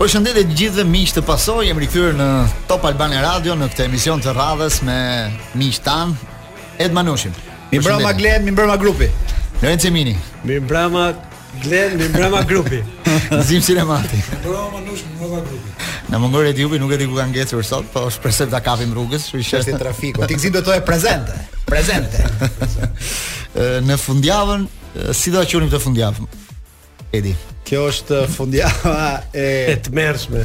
Përshëndetje të gjithëve miq të Pasojës, jemi rikthyer në Top Albania Radio në këtë emision të radhës me miqtë tanë Ed Manushin. Mirëmbrëma Glend, mirëmbrëma grupi. Lorenzo Mini. Mirëmbrëma Glend, mirëmbrëma grupi. Gëzim Sinemati. Mirëmbrëma Manush, mirëmbrëma grupi. Na mungon Redi Jupi, nuk e di ku ka ngecur sot, po shpresoj ta kapim rrugës. Siç është trafiku. Ti Gëzim do të jesh prezent. Prezent. Në fundjavën, si do të qërim të fundjavën? Edi. Kjo është fundjava e e tmerrshme.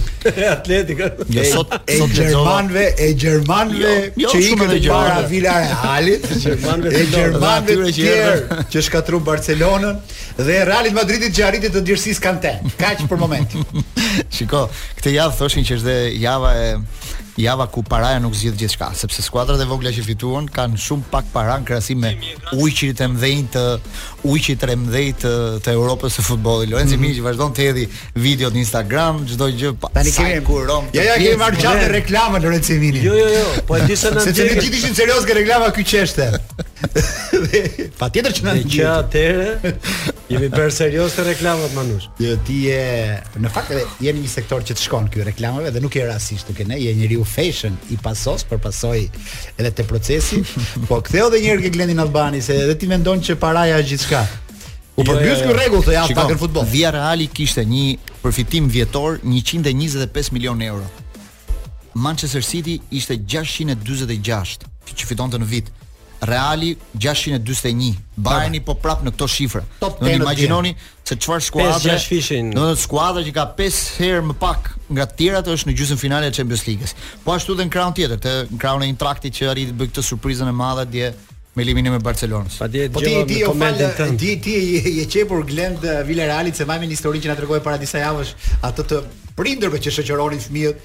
Atletik. Jo sot e sot gjermanëve, e gjermanëve jo, jo, që ikën para Villarrealit, gjermanëve e gjermanëve të tjerë që shkatërruan Barcelonën dhe Realit Madridit që arriti të djersisë Kante. Kaq për momentin. Shiko, këtë javë thoshin që është java e java ku paraja nuk zgjidh gjithçka, sepse skuadrat e vogla që fituan kanë shumë pak para në krahasim me ujqërit e mëdhenj të ujqit e mëdhenj të, të Europës së futbollit. Lorenzo mm -hmm. Minic vazhdon të hedhi videot në Instagram, çdo gjë pa. Tani kemi kurom. Ja ja kemi marrë atë reklamën Lorenzo Minic. Jo jo jo, po e di se na djeg. Sepse ne gjithë ishin serioz që reklama kjo çështje. Patjetër që na djeg. Që atëherë jemi bërë serioz te reklamat Manush. Jo ti je në fakt edhe je në një sektor që të shkon kjo e reklamave dhe nuk je rastësisht, te ne je njeriu fashion i Pasojës, Për Pasojë edhe te procesi. Po ktheu edhe një herë ke Glendin Albani se edhe ti mendon që paraja është gjithçka. U jo, përmbys jo, ky jo. rregull të paktën në futboll. Villarreali kishte një përfitim vjetor 125 milionë euro. Manchester City ishte 646 që fitonte në vit. Reali 641. Bayerni po prap në këto shifra. Do të imagjinoni, se çfarë skuadre do të skuadra që ka 5 herë më pak nga të tjerat është në gjysmë finale të Champions League-s. Po ashtu edhe në krahun tjetër, të në krahun e Eintrachtit që arriti të bëjë këtë surprizën e madhe dje me eliminimin e Barcelonës. Pa dje po ti ti o fal ti ti je qepur Glend Villarrealit se mbaj mend historinë që na tregove para disa javësh atë të prindërve që shoqëronin fëmijët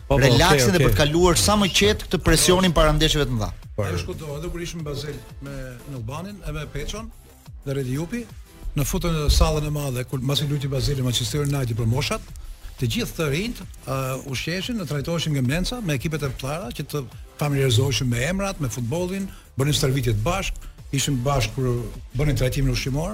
Po, po, relaksin okay, okay. dhe për të kaluar sa më qetë këtë presionin para ndeshjeve të mëdha. Po. Ajo ç'kujtoj edhe kur ishim në Bazel me Albanin e me Peçon dhe Redi Jupi na futën në sallën e madhe kur pasi luajti Bazeli Manchester United për moshat, të gjithë të rinjtë uh, ushqeheshin e trajtoheshin nga mensa me ekipet e mëdha që të familjarizoheshin me emrat, me futbollin, bënin stërvitjet bashkë, ishin bashkë kur bënin trajtimin ushqimor,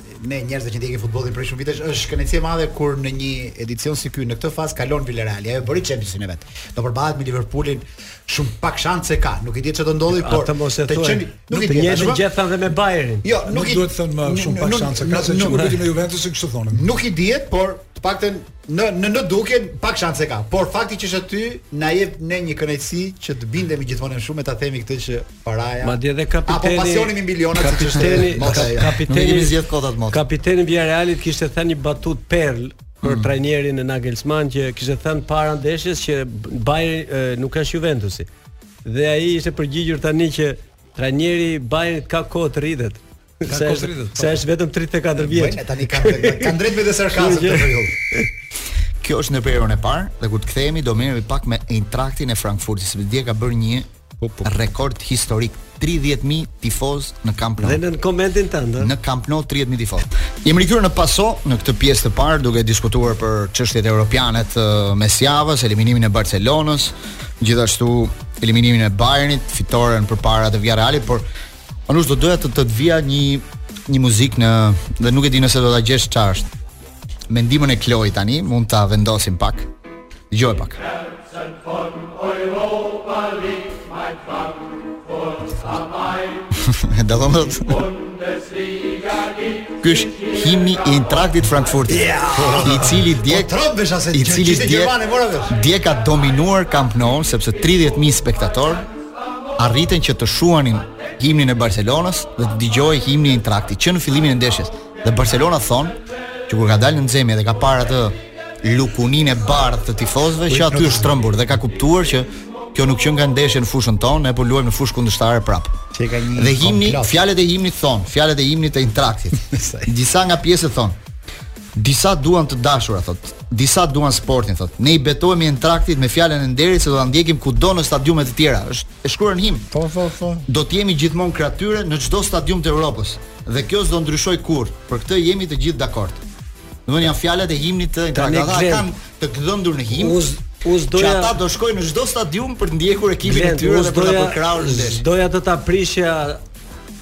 ne njerëzit që ndjekim futbollin prej shumë vitesh është kënaqësi e madhe kur në një edicion si ky në këtë fazë kalon Villarreal. Ajo bëri Championsin e vet. Do përballet me Liverpoolin shumë pak shanse ka. Nuk e di çfarë do ndodhi, por të mos e thuaj. Nuk e di. Të gjithë thanë me Bayernin. Jo, nuk, nuk duhet të thënë më shumë pak shanse ka se ç'u bë me Juventusin kështu thoshin. Nuk i dihet, por të paktën në në në dukje pak shanse ka. Por fakti që është aty na jep ne një kënaqësi që të bindemi gjithmonë shumë e ta themi këtë që paraja. Madje edhe kapiteni apo po s'ishte me miliona si kishte kapiteni, mos e kapiteni. Ne kemi zgjedh kotat mot. Kapiteni i Realit kishte thënë një batutë perlë për mm. trajnerin Nagelsmann që kishte thënë para ndeshjes që Bayern nuk është Juventusi. Dhe ai ishte përgjigjur tani që trajneri i Bayernit ka kohë të rritet. Se është se është vetëm 34 vjeç. Po tani kanë kanë drejt vetes sarkazëm të vërejë. Kjo është në periudhën e parë dhe kur të kthehemi do merremi pak me Eintrachtin e Frankfurtit, sepse dje ka bërë një po, po. rekord historik 30.000 tifozë në Camp Nou. Dhe në komentin tënd, në Camp Nou 30.000 tifozë. Jemi rikthyer në Paso në këtë pjesë të parë duke diskutuar për çështjet europiane të mesjavës, eliminimin e Barcelonës, gjithashtu eliminimin e Bayernit, fitoren përpara të Villarealit, por Manush do doja të të vija një një muzikë në dhe nuk e di nëse do ta gjesh çfarë është. Me ndihmën e Kloj tani mund ta vendosim pak. Dëgjoje pak. Ta vëmë dhe të Ky është himni i Eintrachtit Frankfurt I cili dje po, I cili dje Dje ka dominuar Camp Nou Sepse 30.000 spektatorë arritën që të shuanin himnin e Barcelonës dhe të dëgjohej himni i Eintraktit që në fillimin e ndeshjes. Dhe Barcelona thonë që kur ka dalë në nxemje dhe ka parë atë lukuninë e bardhë të tifozëve që aty është trembur dhe ka kuptuar që kjo nuk qenka ndeshje në fushën tonë, ne po luajmë në fushë kundërshtare prapë. Dhe himni, fjalët e himnit thonë, fjalët e himnit të Eintraktit. Disa nga pjesët thonë, Disa duan të dashurat, thotë. Disa duan sportin, thotë. Ne i betohemi Eintraktit me fjalën e nderit se do ta ndjekim kudo në stadiume të tjera. Është e shkruar në himn. Po, po, po. Do të jemi gjithmonë krah tyre në çdo stadium të Europës dhe kjo s'do ndryshojë kurrë. Për këtë jemi të gjithë dakord. Këto janë fjalët e himnit të Eintraktit. Ata e kanë të gdhendur në himn. Uz Us doja që ata do shkojnë në çdo stadium për të ndjekur ekipin e tyre dhe për ta përkrahur në ndeshje. Doja të ta prishja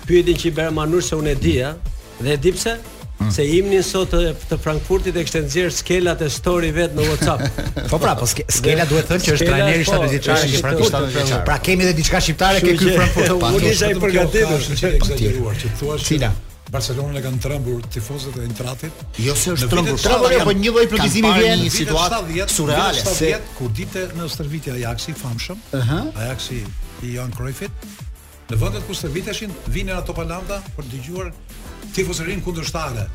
pyetjen që i bëra Manushit se unë e di, Dhe e di pse? Mm. Se himnin sot të, të Frankfurtit e kishte nxjerr Skela te story i vet në WhatsApp. po pra, po Ske, Skela duhet thënë që është trajner i 17 po, vjeçarëve të Frankfurtit. Pra kemi edhe diçka shqiptare ke ky Frankfurt. Po unë isha i përgatitur që e kisha dëgjuar, që thua se Cila? Barcelonën e kanë trembur tifozët e Eintraktit. Jo se është trembur, trembur apo një lloj plotësimi vjen një situatë surreale se dikur në stërvitje Ajaxi i famshëm, uh -huh. Ajaxi i Johan Cruyffit, Në vendet ku stërviteshin, vinin altoparlanta për të dëgjuar tifozërinë kundërshtare.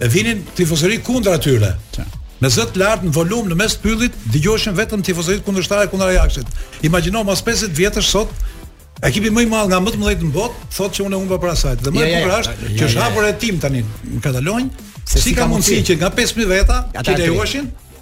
E vinin tifozëri kundër atyre. Qa. Me zë të lartë në volum në mes të pyllit dëgjoheshin vetëm tifozëritë kundërshtare kundër Ajaxit. Imagjino mbas 50 vjetësh sot Ekipi më i madh nga më të mëdhenjtë në botë thotë që unë humba për shkak. Dhe më e bukur është që është hapur hetim tani në Katalonjë, si ka mundësi që nga 5000 veta që lejoheshin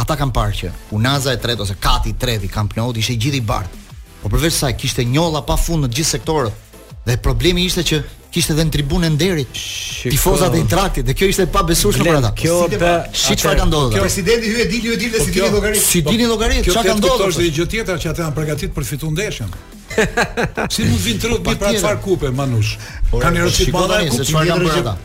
Ata kanë parë që unaza e tretë ose kati i tretë i Camp Nou ishte i gjithë i bardhë. Po përveç saj kishte njolla pa fund në të gjithë sektorët. Dhe problemi ishte që kishte edhe në tribunën e nderit. Tifozat e Eintrachtit dhe kjo ishte e pabesueshme për ata. Kjo si dhe si çfarë ka ndodhur. Kjo presidenti hyr e dil hyr e dil dhe po s'i dilnin llogaritë. S'i dilnin llogaritë, çfarë ka ndodhur. Kjo është një gjë tjetër që ata janë përgatitur për të fituar ndeshjen. Si mund vin trut me pra çfarë kupe manush. Ka një rëndësi po ai kupe çfarë kanë bërë ata.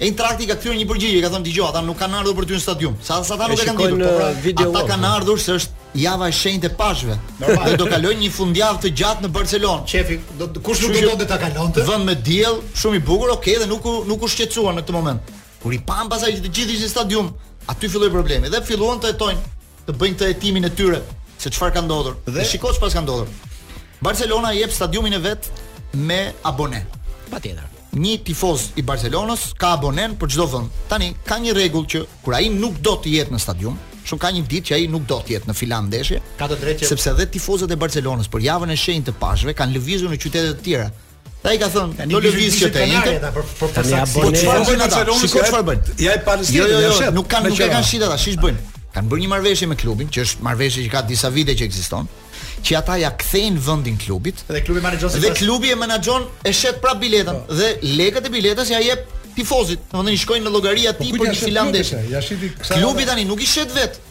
Eintrachti i ka kthyer një përgjigje, i ka thënë dëgjo, ata nuk kanë ardhur për ty në stadium. Sa sa ata nuk e kanë ditur, po pra, video ata kanë ardhur se është java e shenjtë e Pashkëve. Dhe do kalojnë një fundjavë të gjatë në Barcelonë. Qejfi, po kush nuk do donte ta kalonte? Vend me diell, shumë i bukur, okay, dhe nuk u nuk u shqetësuan në këtë moment. Kur i panë pastaj që të gjithë ishin në stadium, aty filloi problemi dhe filluan të hetojnë të bëjnë këtë hetimin e tyre se çfarë ka ndodhur. Dhe shiko çfarë ka ndodhur. Barcelona jep stadiumin e vet me abone. Patjetër. Një tifoz i Barcelonës ka abonen për çdo vend. Tani ka një rregull që kur ai nuk do të jetë në stadium, shumë ka një ditë që ai nuk do të jetë në filan ndeshje. Ka të drejtë sepse edhe tifozët e Barcelonës për javën e shenjtë të Pashkëve kanë lëvizur në qytete të tjera. Se ai ka thënë, do lëviz që të njëjtë. Po po po sa po çfarë bën ata? Shiko çfarë bën. Ja e palës tjetër, jo, jo, jo, nuk kanë nuk e kanë shit ata, shih ç'bëjnë. Kanë bërë një marrëveshje me klubin, që është marrëveshje që ka disa vite që ekziston, që ata ja kthejnë vendin klubit. Dhe klubi menaxhon Dhe klubi e menaxhon e shet prap biletën po. dhe lekët e biletës ja jep tifozit. Domethënë i shkojnë në llogari atij po, për një filan ndeshje. Klubi tani nuk i shet vet.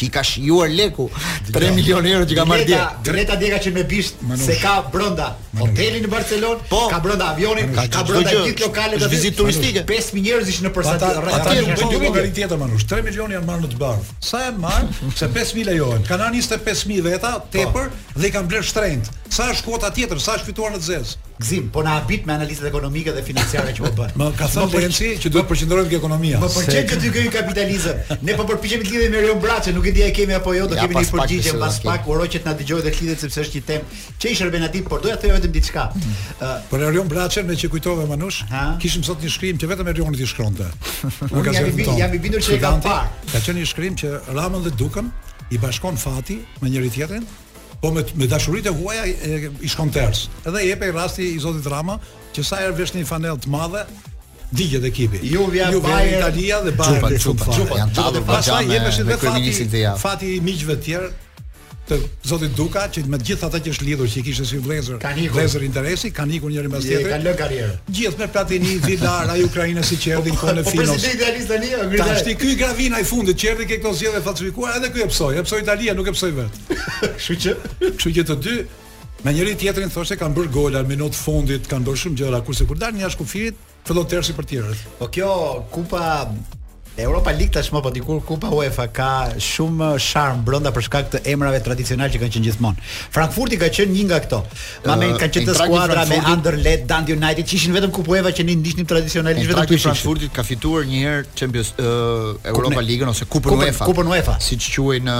që i ka shijuar leku 3 milionë euro që ka marrë dje. Drejt, dje ka qenë me bisht se ka brenda hotelin në Barcelonë, po, ka brenda avionin, ka, ka brenda gjithë lokalet e vizitat turistike. 5000 njerëz ishin në përsatë. Ata kanë bërë një llogari tjetër manush. 3 milionë janë marrë në të bardh. Sa janë marrë? Se 5000 lejohen. Kanë ardhur 25000 veta po. tepër dhe i kanë blerë shtrenjt. Sa është kuota tjetër? Sa është fituar në të zezë? Gzim, po na habit me analizat ekonomike dhe financiare që po bën. Më ka thënë Lenci që duhet të përqendrohet ke ekonomia. Më pëlqen që ty kemi kapitalizëm. Ne po përpiqemi të lidhemi me Erion Braçe, nuk e di a e kemi apo jo, do kemi një përgjigje pas pak, uroj që të na dëgjojë dhe të lidhet sepse është një temë që i shërben atij, por doja të thoja vetëm diçka. Mm. Për Erion Braçe meqë kujtove Manush, kishim sot një shkrim që vetëm Erioni e shkruante. Nuk ka zënë. Jam i bindur se e kam parë. Ka qenë një shkrim që Ramën dhe Dukën i bashkon fati me njëri tjetrin, Po me me dashuritë e huaja i shkon ters. Edhe jepej rasti i zotit Rama, që sa herë vesh një fanellë të madhe, digjet ekipi. Juvja Juvja Italia dhe Bayern. Çupa, çupa, çupa. Janë tallë pastaj jepej edhe fati. Fati i miqve të tjerë të zotit Duka që me gjithë ata që është lidhur që i kishte si vëllezër, vëllezër interesi, kanë ikur njëri mbas tjetrit. Kanë lënë karrierën. Gjithë me Platini, Vilar, ai ukrainasi që erdhën po, kohën e po, finos. Po presidenti Alisani, Tash ti ky Gravina i fundit që erdhi ke këto zgjedhje të falsifikuara, edhe ky e psoi, e psoi Italia, nuk e psoi vet. Kështu që, kështu që të dy me njëri tjetrin thoshte kanë bërë gola në minutë të fundit, kanë bërë shumë gjëra kurse kur dalin jashtë kufirit, fillon tërsi për të tjerët. Po kjo kupa Europa League tashmë po dikur Kupa UEFA ka shumë sharm brenda për shkak të emrave tradicionalë që kanë qenë gjithmonë. Frankfurti ka qenë një nga këto. Ma me ka qenë te skuadra me Anderlecht, Dundee United, që ishin vetëm Kupa UEFA që ne ndiqnim tradicionalisht vetëm këtu. Frankfurti ka fituar një herë Champions uh, Europa Ligën ose Kupën UEFA. Kupën UEFA. Siç quhej në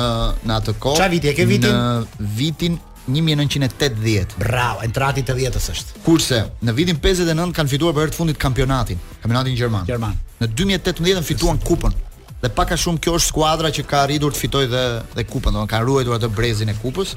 në atë kohë. Çfarë viti e ke vitin? Në vitin 1980. Bravo, në tetëdhjetën është. Kurse në vitin 59 kanë fituar për herë të fundit kampionatin, kampionatin gjerman. Gjerman. Në 2018 fituan kupën. Dhe pak a shumë kjo është skuadra që ka arritur të fitojë dhe dhe kupën, domethënë kanë ruajtur atë brezin e kupës.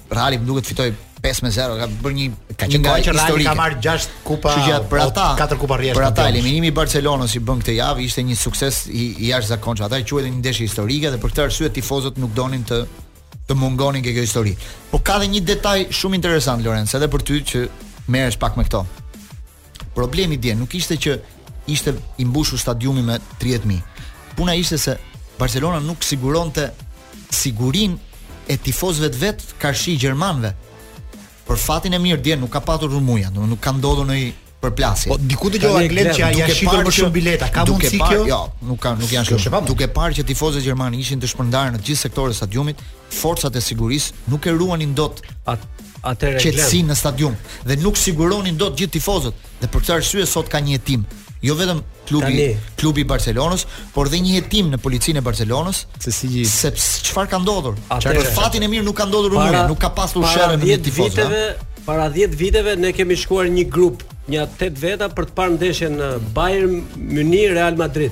Reali më duket fitoi 5 me 0, ka bërë një ka qenë koha që Reali ka marrë 6 kupa, 4 kupa rresht. Për ata eliminimi i Barcelonës i bie këtë javë ishte një sukses i, i jashtëzakonshëm. Ata e quajnë një ndeshje historike dhe për këtë arsye tifozët nuk donin të të mungonin te kjo histori. Po ka dhe një detaj shumë interesant Lorenc, edhe për ty që merresh pak me këto. Problemi dje nuk ishte që ishte i mbushur stadiumi me 30000. Puna ishte se Barcelona nuk siguronte sigurinë e tifozëve të vet karshi gjermanëve. Për fatin e mirë dje nuk ka patur rrëmuja, nuk ka ndodhur një përplasje. Po diku dëgjova Glen që janë shitur më shumë bileta, ka mundësi kjo? Jo, nuk ka, nuk janë shumë. Duke parë që tifozët gjermanë ishin të shpërndarë në të gjithë sektorët e stadiumit, forcat e sigurisë nuk e ruanin dot atë Atë qetësinë në stadium dhe nuk siguronin dot gjithë tifozët dhe për këtë arsye sot ka një hetim jo vetëm klubi Tani. klubi i Barcelonës, por dhe një hetim në policinë e Barcelonës, se si gjithë. Sepse çfarë ka ndodhur? Për fatin e mirë nuk ka ndodhur unë, nuk ka pasur sherre në tifozë. Para 10 viteve, para 10 viteve ne kemi shkuar një grup, nja 8 veta për të parë ndeshjen Bayern Munich Real Madrid.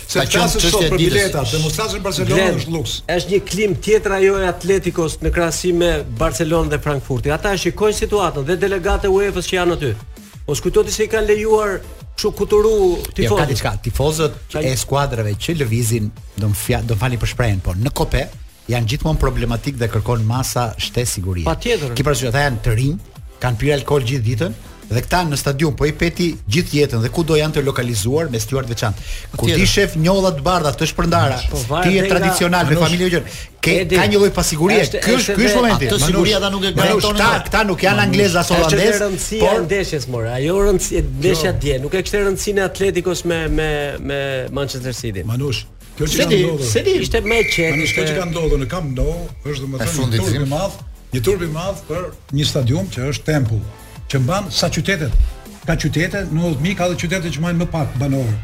Ka qenë çështje e ditës. Dhe Musazhin Barcelona është luks. Është një klimë tjetër ajo e Atletikos në krahasim me Barcelonën dhe Frankfurtin. Ata e shikojnë situatën dhe delegatët e UEFA-s që janë aty. Mos kujtoti se i kanë lejuar kështu kuturu tifozët. Jo, ka diçka, tifozët e skuadrave që lëvizin, do më falni për shprehjen, po në kope janë gjithmonë problematikë dhe kërkojnë masa shtesë sigurie. Patjetër. Ki parasysh ata janë të rinj, kanë pirë alkool gjithë ditën dhe këta në stadium po e pyete gjithë jetën dhe kudo janë të lokalizuar me steward të veçantë. Kur ti shef njolla të bardha të shpërndara, po, ti je tradicional me familje gjën. Ke ka një lloj pasigurie. Ky është ky është momenti. Te siguria ata nuk e garantojnë. Këta këta nuk janë anglezë as holandezë. Por ndeshjes more, ajo rëndësi ndeshja jo. dje, nuk e kishte rëndësinë e Atletikos me me me Manchester City. Manush, Kjo që ka ndodhur. Se di, ishte më e qetë. Kjo që ka ndodhur në Camp Nou është domethënë një turp i madh, një turp i madh për një stadium që është tempull, që mban sa qytetet. Ka qytete, 90000 ka dhe qytete që mbajnë më pak banorë.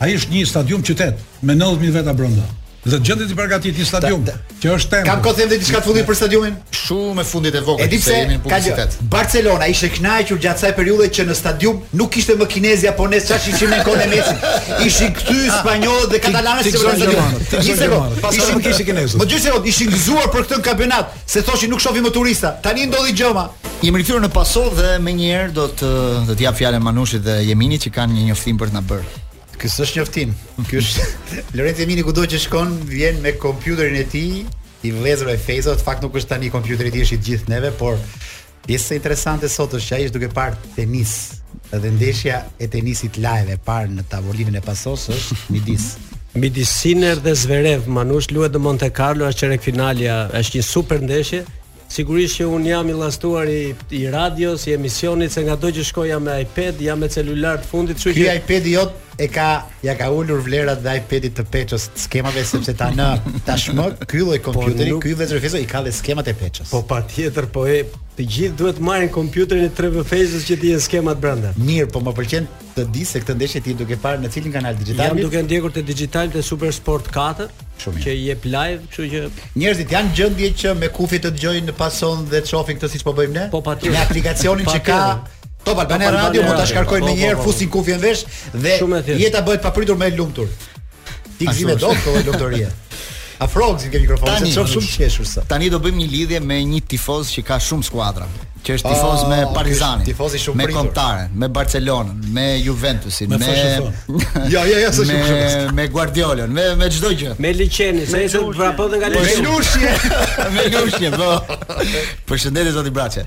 Ai është një stadium qytet me 90000 veta brenda. Dhe gjendet i papërgatitur një stadium Kjo është tema. Kam kohë të them dhe diçka të fundit për stadiumin. Shumë e fundit e vogël. Edhe pse jemi në publicitet. Barcelona ishte kënaqur gjatë kësaj periudhe që në stadium nuk kishte më kinezë japonezë, çfarë ishin në kohën e Messit. Ishin këta spanjollët dhe katalanët që venë në stadium. Një sekond. Po s'a më kishte kinezë. Me dy sekonda ishin gëzuar për këtë kampionat, se thoshin nuk shohim më turista. Tani ndodhi gjëma. Jemi rikthyer në Paso dhe menjëherë do të do të jap fjalën Manushit dhe Eminit që kanë një njoftim për të na bërë. Ky s'është njoftim. Ky është Lorenc Emini kudo që shkon vjen me kompjuterin e tij i vëllezër e Fezos, në fakt nuk është tani kompjuteri i tij është i gjithë neve, por pjesa interesante sot është që ai është duke parë tenis dhe ndeshja e tenisit live e parë në tavolinën e Pasos është midis midis Sinner dhe Zverev, Manush luhet në Monte Carlo, është çerekfinalja, është një super ndeshje. Sigurisht që unë jam i llastuar i, i radios, i emisionit se ngado që shkoj jam me iPad, jam me celular të fundit, kështu që Ky iPad-i jot e ka ja ka ulur vlerat dhe iPad-it të Peçës skemave sepse tani tashmë ky lloj po, kompjuteri, nuk... ky vetë Fezo i ka dhe skemat e Peçës. Po patjetër, po e të gjithë duhet ta marrin kompjuterin e te Fezos që të jenë skemat brenda. Mirë, po më pëlqen të di se këtë ndeshje ti je duke parë në cilin kanal dixhital? Jam duke ndjekur te Digitalb te Super Sport 4, Shumë mirë. Që e jep live, kështu që njerëzit janë në gjendje që me kufje të dëgjojnë Pason dhe të shohin këtë siç po bëjmë ne. Po patjetër. Me aplikacionin që ka Top Albania Radio mund ta shkarkojnë po, po, menjëherë, po, fusin kufjen në vesh dhe jeta bëhet papritur më e lumtur. Ti ke me dot këto lotorie. Afroje çik mikrofonin, se çon shumë qeshur sa. Tani do bëjmë një lidhje me një tifoz që ka shumë skuadra, që është tifoz me ah, Partizanin, tifoz i shumë me Kombëtaren, me Barcelonën, me Juventusin, me Jo, jo, jo, s'është shumë. Me Guardiolën, me me çdo gjë. Me Liqenin, se është vrapon nga Liqeni. Me Lushnjën. Me Lushnjën, po. Përshëndetje zoti Braçe.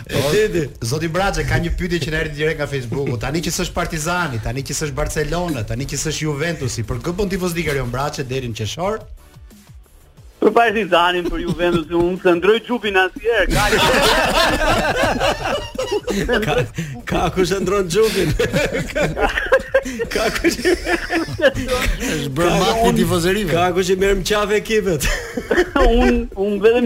Zoti Braçe ka një pyetje që na erdhi direkt nga Facebooku. Tani që s'është Partizani, tani që s'është Barcelona, tani që s'është Juventusi, për kë bën tifozlik Erion Braçe deri në qershor? Për Partizanin, për Juventusin, unë s'e ndërroj xhupin asnjëherë. Ka ka kush e ndërron xhupin? Ka kush e ndërron xhupin? Ka kush i merr më qafë ekipet? Unë unë vetëm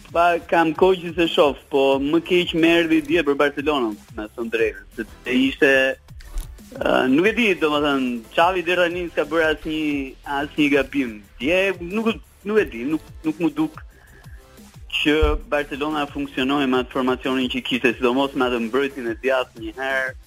Po kam kohë që s'e shof, po më keq më erdhi dje për Barcelonën, me thënë të drejtën, sepse ishte uh, nuk e di, domethënë, Xavi deri tani s'ka bërë asnjë asnjë gabim. Dje nuk nuk e di, nuk nuk m'u duk që Barcelona funksionoi me atë formacionin që kishte, sidomos me atë mbrojtësin e djathtë një herë,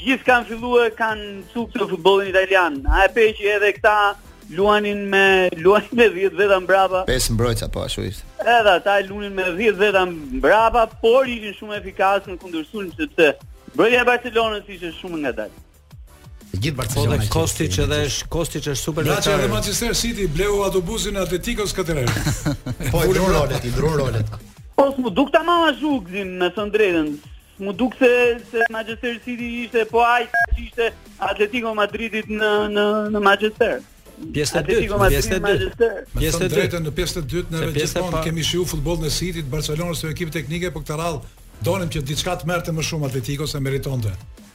Gjithë kanë filluar kanë mësuar këtë futbollin italian. A e pe që edhe këta luanin me luanin me 10 veta mbrapa. Pesë mbrojtësa po ashtu ishte. Edhe ata luanin me 10 veta mbrapa, por ishin shumë efikas në kundërsulm sepse mbrojtja e Barcelonës ishte shumë ngadalë. Gjithë Barcelona. Po Kostic edhe është Kostic është super lojtar. Graçi edhe Manchester City bleu autobusin e Atleticos këtë herë. Po i ndron rolet, i ndron rolet. Po s'u duk tamam ashtu Gëzim me thënë drejtën. Mu duk se se Manchester City ishte po ai që ishte Atletico Madridit në në në Manchester. Pjesa e dytë, pjesa e dytë. Pjesa e dytë në pjesën e dytë neve gjithmonë kemi shiju futbollin e Cityt, Barcelonës, ekipe teknike, po këtë radhë donim që diçka të merrte më shumë Atletico se meritonte.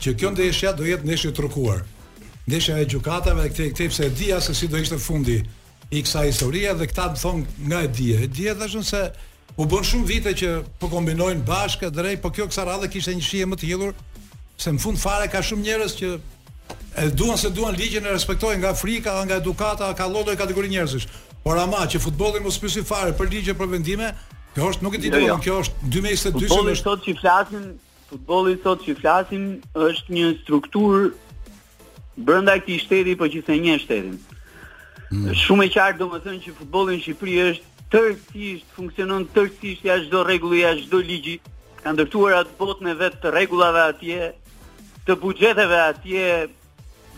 Që kjo ndeshja do jetë ndeshje e trukuar. Ndeshja e gjykatave dhe këtej këtej pse e dija se si do ishte fundi i kësaj historie dhe këta më thonë nga e dije. E dije thashë unë se u bën shumë vite që po kombinojnë bashkë e drejt, po kjo kësaj radhe kishte një shije më të hidhur se në fund fare ka shumë njerëz që e duan s'e duan ligjin e respektojnë nga frika, nga edukata, ka lloj-lloj kategori njerëzish. Por ama që futbolli mos pyesë fare për ligje, për vendime, kjo është nuk e di, jo, jo. kjo është 2022 që është. Futbolli sot që flasim Futbolli sot që flasim është një strukturë brenda këtij shteti, por që s'e njeh shtetin. Mm. Shumë e qartë domethënë që futbolli në Shqipëri është tërësisht funksionon tërësisht jashtë çdo rregulli, jashtë çdo ligji. Ka ndërtuar atë botën e vet të rregullave atje, të buxheteve atje,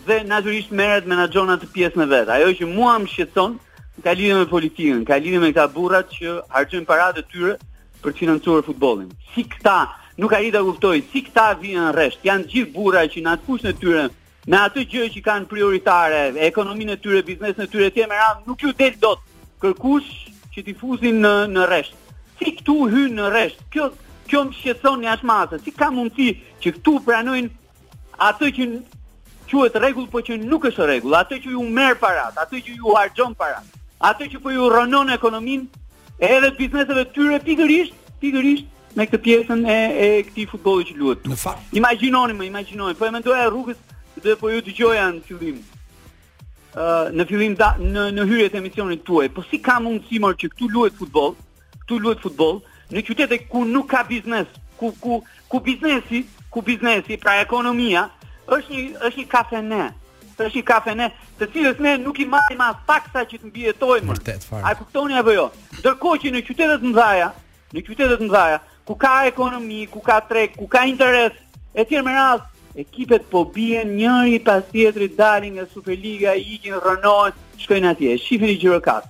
Dhe natyrisht merret menaxhon atë pjesën e vet. Ajo që mua më shqetëson ka lidhje me politikën, ka lidhje me këta burrat që harxhojnë paratë e tyre për të financuar futbollin. Si këta, nuk arrij ta kuptoj, si këta vijnë në rresht. Janë gjithë burra që në atë fushën e tyre, me atë gjë që kanë prioritare, ekonominë e tyre, biznesin e tyre etj. me radhë, nuk ju del dot kërkush që t'i fusin në në rresht. Si këtu hyn në rresht? Kjo kjo më shqetëson jashtë mase. Si ka mundësi që këtu pranojnë atë që quhet rregull, por që nuk është rregull, atë që ju merr parat, atë që ju harxhon parat, atë që po ju rronon ekonominë edhe bizneseve të tyre pikërisht, pikërisht me këtë pjesën e e këtij futbolli që luhet. Në fakt, imagjinoni mor, imagjinoni, po e mendoja rrugës dhe po ju dëgjoja në fillim. Ë në fillim da, në në hyrje të emisionit tuaj, po si ka mundësi mor që këtu luhet futboll? Këtu luhet futboll në qytete ku nuk ka biznes, ku ku ku biznesi, ku biznesi, pra ekonomia është një është një kafene. Është një kafene, të cilës ne nuk i marrim as taksa që të mbijetojmë. Vërtet fare. A kuptoni apo jo? Ndërkohë që në qytetet e mëdha, në qytetet e mëdha, ku ka ekonomi, ku ka treg, ku ka interes, etj me radhë, ekipet po bien njëri pas tjetrit dalin nga Superliga, ikin rrënohen, shkojnë atje, shifeni Gjirokast.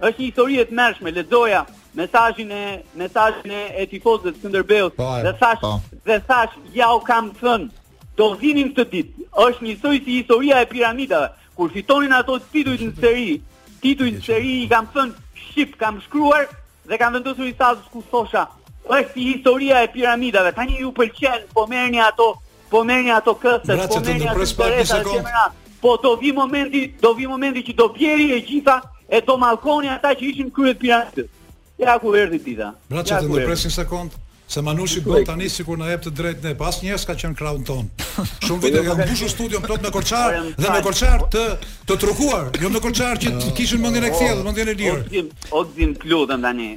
Është një histori e tmerrshme, lexoja mesazhin e mesazhin e, e tifozëve të Skënderbeut po, dhe thash po. dhe thash ja u kam thën do vinin këtë ditë. Është njësoj si historia e piramidave, kur fitonin ato titujt në seri, titujt në seri i kam thën shqip, kam shkruar dhe kam vendosur status ku thosha është si historia e piramidave. Tani ju pëlqen, po merrni ato Po merrni ato këstet, po merrni ato interesa e tjera. Po do vi momenti, do vi momenti që do bjeri e gjitha e do mallkoni ata që ishin krye të piramidës. Ja ku erdhi dita. Braçe ja të ndërpres një sekond, se Manushi bën tani sikur na jep të drejtë ne. Pas nesh ka qenë krahu tonë. Shumë vite kanë mbushur studion plot me korçar dhe me korçarë të të trukuar, jo me korçar që kishin mendjen e kthjellë, mendjen e lirë. Oxim, oxim lutem tani.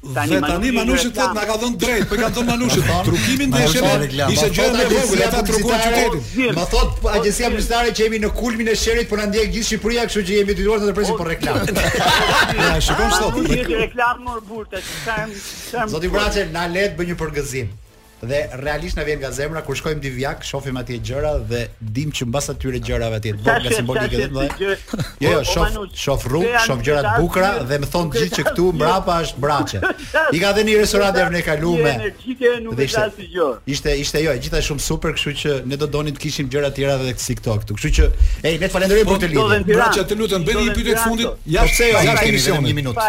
Tani dhe tani Manushi thotë na ka dhënë drejt, po i kanë dhënë Manushit. Trukimin i ndeshjeve ishte gjë e vogël, ata trukuan qytetin. Ma thot agjencia publicitare që jemi në kulmin e sherrit, po na ndjek gjithë Shqipëria, kështu që jemi detyruar të ndërpresim për reklamë. Ja, shikon sot. Nuk është reklamë më burrë tash. Zoti Braçe, na le të bëj një përgëzim. Dhe realisht na vjen nga zemra kur shkojmë Divjak, shohim atje gjëra dhe dimë që mbas atyre gjërave atje të vogla simbolike dhe më. Jo, jo, jo shoh shoh rrugë, shoh gjëra të bukura dhe më thon gjithë që këtu mbrapa është Braçe. I ka dhënë restorant javën e kaluar. Energjike nuk e ka si gjë. Ishte ishte jo, gjithashtu shumë super, kështu që ne do donim të kishim gjëra të tjera edhe si këto këtu. Kështu që ej, ne falenderojmë për po, të lidhur. Braçe, të lutem, bëj një pyetje të fundit. Ja pse jo, ja kemi një minutë.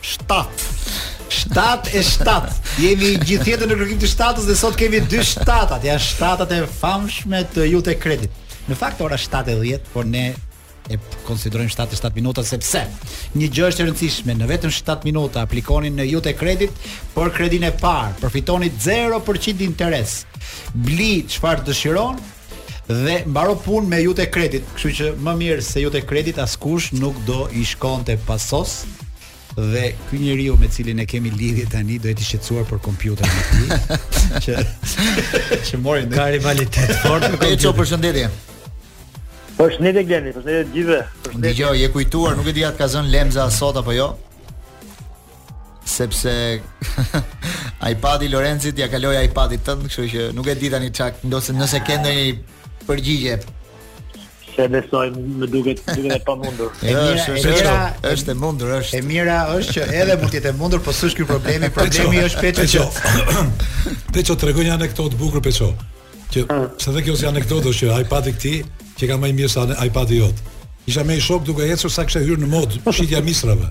7. 7 e 7. Jemi gjithë jetën në kërkim të shtatës dhe sot kemi dy shtatat. Janë shtatat e famshme të Jute Credit. Në fakt ora 7:10, por ne e konsiderojmë 7 e 7 minuta sepse një gjë është e rëndësishme, në vetëm 7 minuta aplikoni në Jute Credit për kredinë e parë, përfitoni 0% interes. Bli çfarë dëshiron dhe mbaro punë me Jute Credit, kështu që më mirë se Jute Credit askush nuk do i shkonte pasos dhe ky njeriu me cilin e kemi lidhje tani do jetë i shqetësuar për kompjuterin e tij që që mori ka rivalitet fort me kompjuterin. Përshëndetje. Përshëndetje Glendi, përshëndetje gjithëve. Përshëndetje. Dëgjo, je kujtuar, nuk e di a të ka zënë lemza sot apo jo? sepse iPadi i Lorencit ja kaloi iPadit tënd, kështu që nuk e di tani çak, nëse nëse ke ndonjë përgjigje. S'e besoj më duket duket e pamundur. E mira, është, e mira, është, është e mundur, është. E mira është që edhe mund të jetë e mundur, po s'është ky problemi, problemi është Peço. Peço tregoje një anekdotë të bukur Peço. Që se dhe kjo si anekdotë është që iPad-i këtij që ka më i mirë se ane- iPad-i jot. Isha me i shok duke ecur sa kishte hyrë në modë shitja e misrave.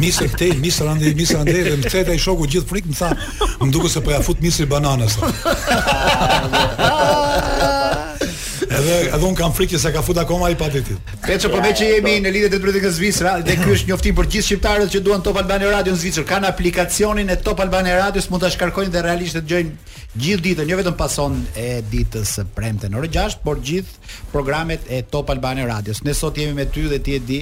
Misër këtej, misër andej, misër andej dhe më kthehet ai shoku gjithë frikë më tha, më duket se po ja fut misri bananës. tha. edhe edhe unë kam frikë që s'ja ka fut akoma iPad-it. Peço po veç që jemi në lidhje të drejtë nga Zvicra dhe ky është njoftim për gjithë shqiptarët që duan Top Albania Radio në Zvicër. Kanë aplikacionin e Top Albania Radios, mund ta shkarkojnë dhe realisht të dëgjojnë Gjithë ditën, jo vetëm Pason e ditës së premte në orë 6, por gjithë programet e Top Albania Radios. Ne sot jemi me ty dhe ti e di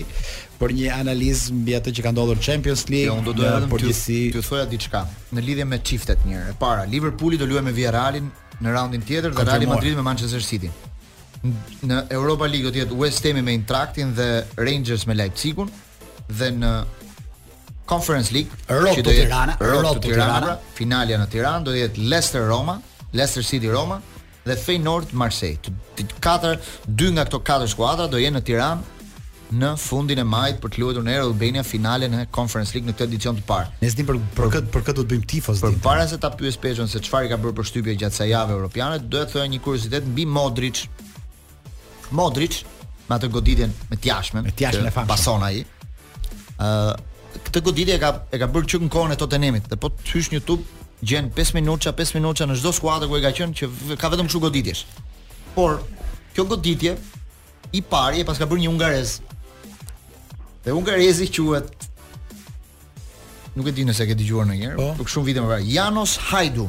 për një analizë mbi atë që ka ndodhur Champions League. Jo, unë do doja të të thoja diçka në lidhje me çiftet njëherë. E para, Liverpooli do luajë me Villarrealin në raundin tjetër dhe Real Madrid me Manchester City. Në Europa League do të jetë West Ham me Eintrachtin dhe Rangers me Leipzigun. dhe në Conference League, Road to Tirana, Road to Tirana, pra, finalja në Tiranë do jetë Leicester Roma, Leicester City Roma dhe Feyenoord Marseille. Të katër, dy nga këto katër skuadra do jenë në Tiranë në fundin e majit për të luajtur në Air Albania finalen e Conference League në këtë edicion të parë. Ne s'dim për për këtë për këtë do të bëjmë tifozë ditë. Përpara se ta pyes Peçon se çfarë i ka bërë përshtypje gjatë kësaj jave europiane, do të thoja një kuriozitet mbi Modric. Modric me atë goditjen me të jashtmen, me të jashtmen e pason ai. Ë uh, këtë goditje e ka e ka bërë që në kohën e Tottenhamit, dhe po të hysh në YouTube gjen 5 minuta, 5 minuta në çdo skuadër ku ai ka qenë që ka vetëm kështu goditjesh. Por këtë goditje i pari e paska bërë një hungarez. Dhe hungarezi quhet nuk e di nëse e ke dëgjuar ndonjëherë, por shumë vite më parë, Janos Hajdu.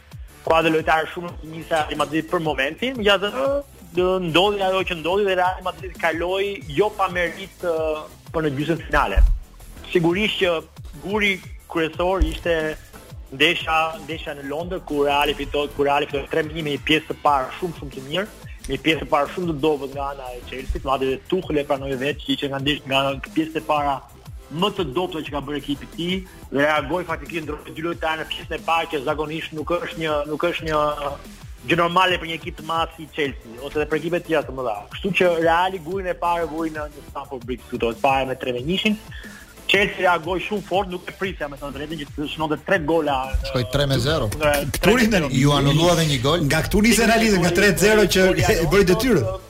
Ka dhe lojtarë shumë të mirë sa Real Madrid për momentin, ja dhe ndodhi ajo që ndodhi dhe Real Madrid kaloi jo pa merit uh, për në gjysmëfinale. Sigurisht që guri kryesor ishte ndeshja ndeshja në Londër ku Real fitoi ku Real fitoi 3-1 me një pjesë të parë shumë shumë të mirë, me një pjesë të parë shumë të dobët nga ana e Chelsea, madje edhe Tuchel e pranoi vetë që ishte nga ndeshja nga pjesët e para më të dobëta që ka bërë ekipi i tij dhe reagoi faktikisht ndërroi dy lojtarë në pjesën e parë që zakonisht nuk është një nuk është një gjë normale për një ekip të madh si Chelsea ose edhe për ekipe të tjera të mëdha. Kështu që Reali gurin e parë vuri në në Stamford Bridge këtu të parë me 3-1. Chelsea reagoi shumë fort, nuk e prisja me thënë të drejtën që të shënonte 3 gola. Shkoi 3-0. Këtu iu anulua edhe një gol. Nga këtu nisi analiza nga 3-0 që e bëri detyrën.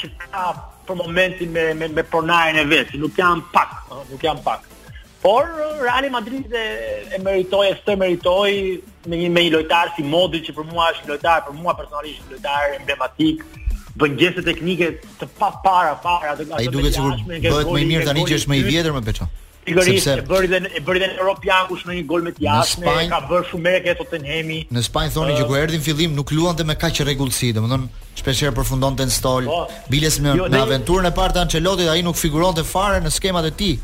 që ka për momentin me me, me pronarin e vet, nuk janë pak, nuk janë pak. Por Real Madrid e, e meritoi, e meritoi me një me një lojtar si Modric që për mua është lojtar, për mua personalisht është lojtar emblematik, bën gjeste teknike të papara, para atë ai duket sikur bëhet më i mirë tani që është më i vjetër mor Peço Pikërisht sepse... e bëri dhe e bëri dhe në Europë gjë ku në një gol me të jashtme, Spanj... ka bërë shumë mirë këto Tenhemi. Në Spanjë thoni uh... që kur erdhi në fillim nuk luante me kaq rregullsi, domethënë shpeshherë përfundonte në stol. Po, biles në, jo, në aventurën e parë të Ancelotit ai nuk figuronte fare në skemat e tij.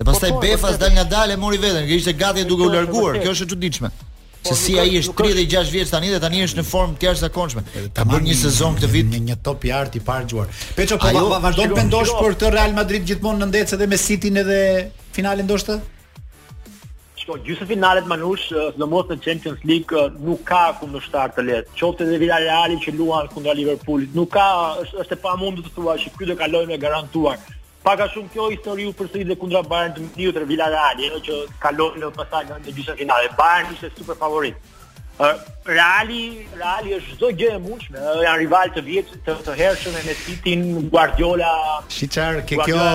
Dhe pastaj po, po, befas dalëngadalë e mori veten, që ishte gati duke u larguar. Kjo është e çuditshme. Se po, si ai është 36 vjeç tani dhe tani është në formë të jashtëzakonshme. Ka bërë një sezon këtë vit me një Top i Artë i paragjykuar. Peço po Ajo, va, vazhdon të mendosh për këtë Real Madrid gjithmonë në ndeshje edhe me City-n edhe finalen ndoshta? Shiko, gjysmëfinalet Manush, sidomos në Champions League, nuk ka kundërshtarë të lehtë. Qoftë dhe Villarreali që luan kundra Liverpoolit, nuk ka, është, është e pamundur të thua që kjo do e kalojë e garantuar. Pak a shumë kjo histori u përsërit dhe kundra Bayern të Munihut dhe Villarreali, ajo që kaloi pastaj në në gjysmëfinale. Bayern ishte super favorit. Uh, Reali, Reali është çdo gjë e mundshme, uh, janë rivalë të vjetër, të hershëm me City, Guardiola. Shih çfarë, te kjo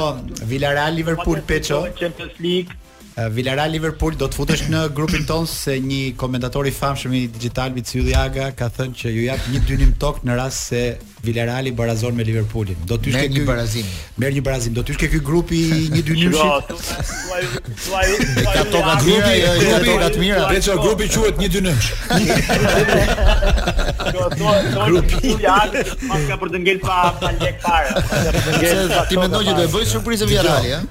Villarreal Liverpool Peço. Champions League, Villarreal Liverpool do të futesh në grupin tonë se një komentator i famshëm i Digitalbit Ylli Aga ka thënë që ju jap një dynym tokë në rast se Villarreali barazon me Liverpoolin. Do të ishte një barazim. Merr një barazim. Do të ishte ky grupi i një dynymshit. Ka toka të mira, jo, jo, ka toka të mira. Peço grupi quhet një dynymsh. Grupi i Aga ka për të ngel pa pa lek fare. Ti mendon që do e bëjë surprizë Villarreali, a?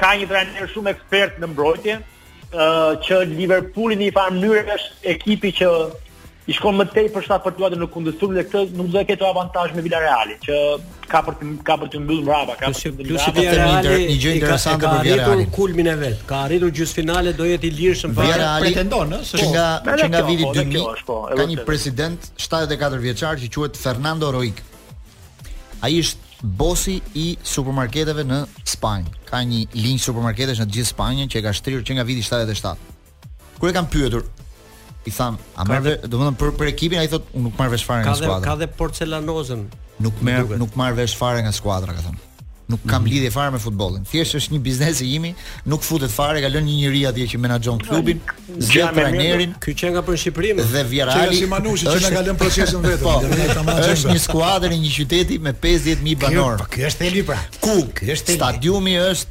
Ka një trajner shumë ekspert në mbrojtje, që Liverpooli në një farë mënyre është ekipi që i shkon më tej për shtat për të luajtur në kundërsulm dhe këtë nuk do ta ketë avantazh me Villarrealin që ka për të ka për të mbyllë mbrapa ka për të mbyllë mbrapa plus një inter, një gjë interesante për Villarrealin kulmin e vet ka arritur gjysmëfinale do jetë i lirshëm për Villarrealin pretendon ë se po, nga që nga viti 2000 po, po, ka një president 74 vjeçar që quhet Fernando Roig Ai është bosi i supermarketeve në Spanjë. Ka një linjë supermarketesh në të gjithë Spanjën që e ka shtrirë që nga viti 77. Kur e kanë pyetur, i thanë, a merr, dhe... domethënë për për ekipin ai thotë, unë nuk marr vesh fare nga skuadra. Ka dhe Porcelanosën. Nuk merr nuk marr vesh fare nga skuadra, ka thënë. Nuk kam mm -hmm. lidhje fare me futbollin. Thjesht është një biznes i imi, nuk futet fare, ka lënë një njeri atje që menaxhon klubin, zgjedh trajnerin. Ky që nga për Shqipërinë dhe Villarreali. Që Manushi që na ka lënë procesin vetëm. Po, është një skuadër e një qyteti me 50000 banorë. Po, ky është thelbi pra. Ku? Ky është thelbi. Stadiumi është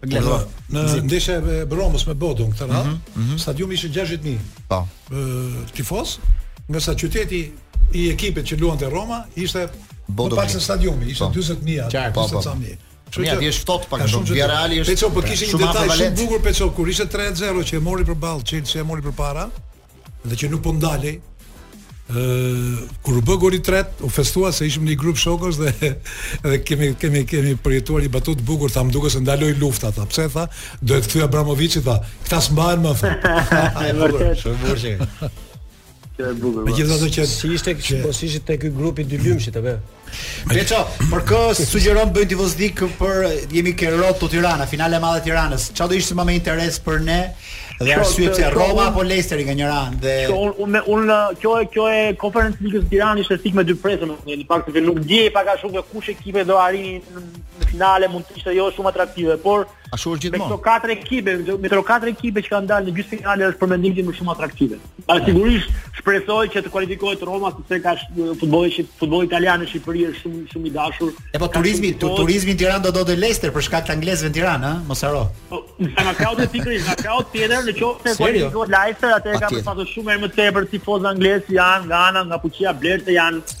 Glezo. Ndeshja e Romës me Bodon këtë radhë, mm -hmm, mm -hmm. stadiumi ishte 60000. Po. Ë tifozë, ndërsa qyteti i ekipit që luante Roma ishte Bodon. Pak se stadiumi ishte 40000, 40000. Po, po, po. Shumë ja, ti është ftohtë pak shumë. Villarreali është. Peço po kishin një detaj shumë të bukur Peço kur ishte 3-0 që e mori përballë Chelsea, e mori përpara. dhe që nuk po ndalej. Ë kur u bë goli i tretë, u festua se ishim në një grup shokësh dhe dhe kemi kemi kemi përjetuar një batutë të bukur, tha më duket se ndaloi lufta tha. Pse tha? Do të kthehet Abramoviçi tha. Këta s'mbahen më. Është vërtet. Është vërtet. Shumë e bukur. Megjithatë që si ishte që po si ishte tek ky grupi dyshimtë apo? Peço, për kë sugjeron bëjmë tifozllik po jemi ke Rrot Tirana, finale e madhe e Tiranës. Çfarë do ishte më me interes për ne? Dhe Shiko, arsye pse Roma apo Leicesteri nga njëra anë dhe Shiko, unë unë un, kjo e kjo e Konferens Ligës së Tiranës ishte thikë me dy presë, në një pikë se nuk dije pak a shumë kush ekipe do arrinin në finale, mund të ishte jo shumë atraktive, por Ashtu është gjithmonë. Me këto katër ekipe, me këto katër ekipe që kanë dalë në gjysmëfinale është për mendimin tim shumë atraktive. Po sigurisht shpresoj që të kualifikohet Roma sepse ka futbolli që futbolli italian në Shqipëri është shumë shumë i dashur. E po turizmi, tu, turizmi në Tiranë do do Leicester për shkak të anglezëve në Tiranë, ha, mos harro. Po, nga krahu tjetër pikërisht nga krahu tjetër në qoftë se kualifikohet Leicester, atëherë ka pasur shumë më tepër tifozë anglezë janë nga ana nga fuqia blerëse janë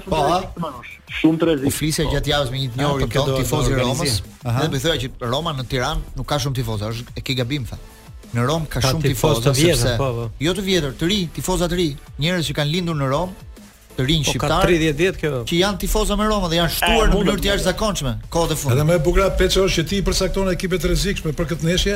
shumë po, rrezikshëm janë. Shumë të rrezikshëm. Po flisja gjatë javës me një të njohur po, tonë tifoz i Romës. Dhe më thoja që Roma në Tiranë nuk ka shumë tifozë, dhe e ke gabim tha. Në Romë ka, ka shumë tifozë të vjetër, sepse, po, po. Jo të vjetër, të ri, tifoza të ri, njerëz që kanë lindur në Romë, të rinj po, shqiptarë. Ka 30 vjet kjo. Që janë tifoza me Romën dhe janë shtuar në mënyrë të jashtëzakonshme. Kohët e fundit. Edhe më e bukura Peço është që ti përcakton ekipe të rrezikshme për këtë ndeshje,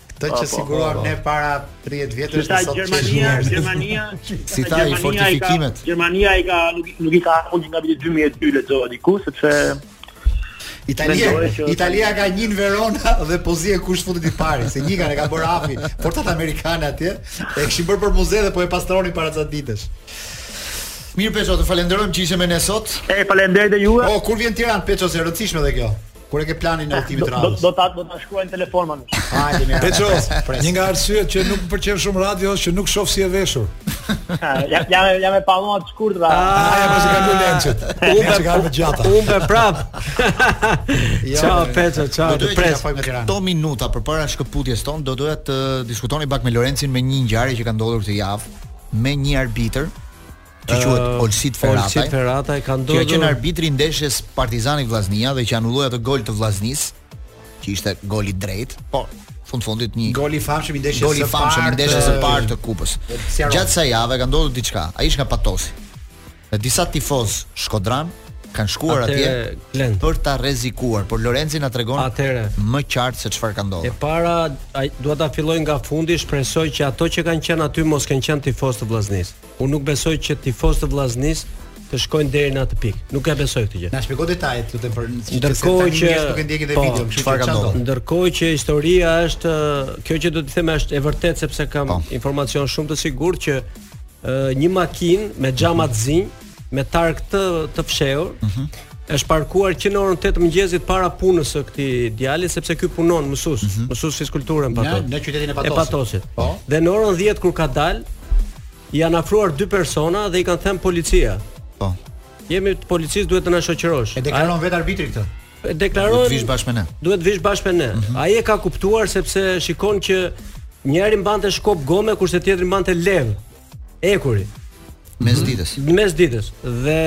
Këtë që siguruar ne para 30 vjetësh sa sot ka Gjermania, Gjermania, shkatërroi fortifikimet. Gjermania i ka nuk, nuk i ka humbur nga viti 2002 lexova diku sepse Italia, që... Italia ka një në Verona dhe po zihen kush futet i pari, se një kanë ka bërë afi, forcat amerikane atje, e kishin bërë për muze dhe po e pastronin para ca ditësh. Mirë Peço, të falenderojmë që ishe me ne sot. Ju falenderoj dhe ju. Po kur vjen në Tiranë Peço, është e rëndësishme dhe kjo. Kur e ke planin e udhëtimit të radhës? Do ta do ta shkruaj në telefon më. Hajde mirë. Peço, një nga arsyet që nuk më pëlqen shumë radio është që nuk shoh si je veshur. Ja ja ja me pantallona të shkurtra. Ah, ja mos e kam lençet. Unë do të kam të gjata. Unë be prap. Jo, ciao jo, jo. Peço, ciao. Do të pres. Këto minuta përpara shkëputjes tonë do doja të diskutonim pak me Lorencin me një ngjarje që ka ndodhur këtë javë me një arbitër që quhet uh, Olsit Ferrataj. Olsit Ferrataj ka ndodhur. Që qe arbitri i ndeshjes Partizani Vllaznia dhe që anulloi atë gol të Vllaznisë, që ishte gol i drejtë. Po, fund fundit një gol i famshëm i ndeshjes së parë. Gol i famshëm i ndeshjes së parë të kupës. Gjatë kësaj jave ka ndodhur diçka. Ai ishte nga Patosi. Dhe disa tifozë shkodranë kanë shkuar atje lend. për ta rrezikuar, por Lorenci na tregon Atëherë, më qartë se çfarë ka ndodhur. E para dua ta filloj nga fundi, shpresoj që ato që kanë qenë aty mos kanë qenë tifozë të Vllaznisë. Unë nuk besoj që tifozë të Vllaznisë të shkojnë deri në atë pikë. Nuk e besoj këtë gjë. Na shpjego detajet, lutem për ndërkohë që nuk e ndjekin dhe po, videon, kështu që çfarë Ndërkohë që historia është kjo që do të them është e vërtetë sepse kam po. informacion shumë të sigurt që një makinë me xhama të zinj, me targë të fshehur, uh mhm. -huh. Është parkuar që në orën 8 të mëngjesit para punës së këtij djali sepse ky punon mësues, mm -hmm. mësues fizkulture në Patos. Në qytetin e Patosit. E Patosit. Po. Dhe në orën 10 kur ka dalë, janë afruar dy persona dhe i kanë thënë policia. Po. Jemi të policisë duhet të na shoqërosh. E deklaron vetë arbitri këtë. E deklaron. Duhet të vish bashkë me ne. Duhet të vish bashkë me ne. Mm -hmm. Ai e ka kuptuar sepse shikon që njëri mbante shkop gome kurse tjetri mbante levë. Hekuri. Mes mhm. ditës. Mes ditës. Dhe